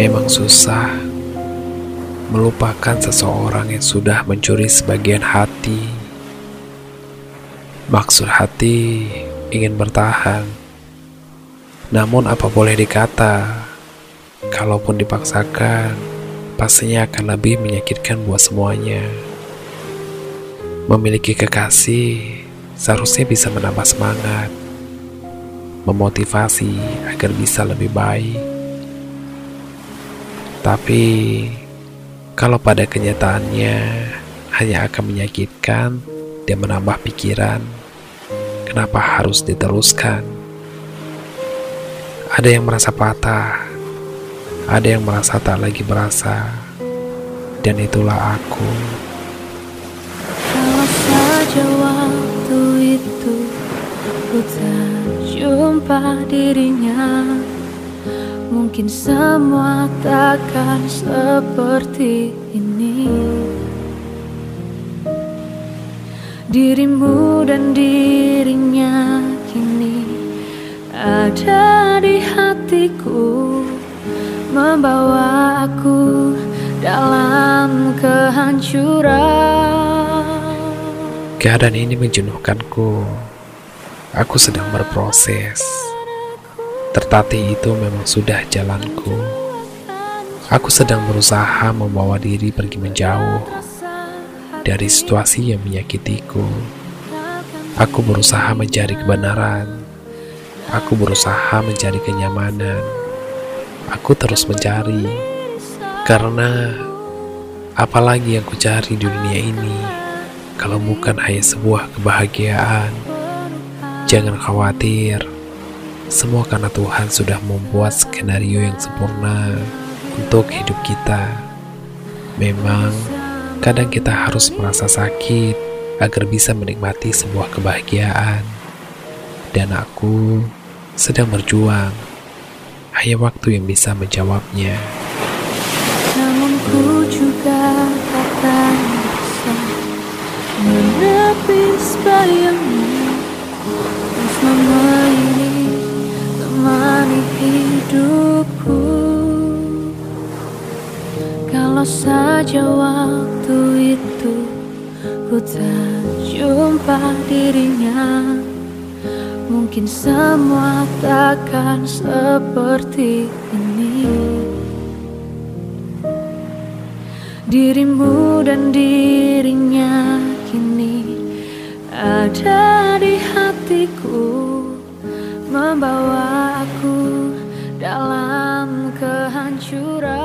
Memang susah melupakan seseorang yang sudah mencuri sebagian hati. Maksud hati ingin bertahan, namun apa boleh dikata, kalaupun dipaksakan, pastinya akan lebih menyakitkan buat semuanya. Memiliki kekasih seharusnya bisa menambah semangat, memotivasi agar bisa lebih baik. Tapi kalau pada kenyataannya hanya akan menyakitkan dan menambah pikiran, kenapa harus diteruskan? Ada yang merasa patah, ada yang merasa tak lagi berasa, dan itulah aku. Kalau saja waktu itu ku tak jumpa dirinya Mungkin semua takkan seperti ini Dirimu dan dirinya kini ada di hatiku Membawa aku dalam kehancuran Keadaan ini menjenuhkanku. Aku sedang berproses. Tertatih itu memang sudah jalanku. Aku sedang berusaha membawa diri pergi menjauh dari situasi yang menyakitiku. Aku berusaha mencari kebenaran. Aku berusaha mencari kenyamanan. Aku terus mencari karena apalagi yang ku cari di dunia ini kalau bukan hanya sebuah kebahagiaan. Jangan khawatir, semua karena Tuhan sudah membuat skenario yang sempurna untuk hidup kita. Memang, kadang kita harus merasa sakit agar bisa menikmati sebuah kebahagiaan. Dan aku sedang berjuang, hanya waktu yang bisa menjawabnya. Namun ku juga akan bisa Menepis bayangmu hidupku. Kalau saja waktu itu Ku tak jumpa dirinya Mungkin semua takkan seperti ini. Dirimu dan dirinya kini ada di hatiku Membawa aku dalam kehancuran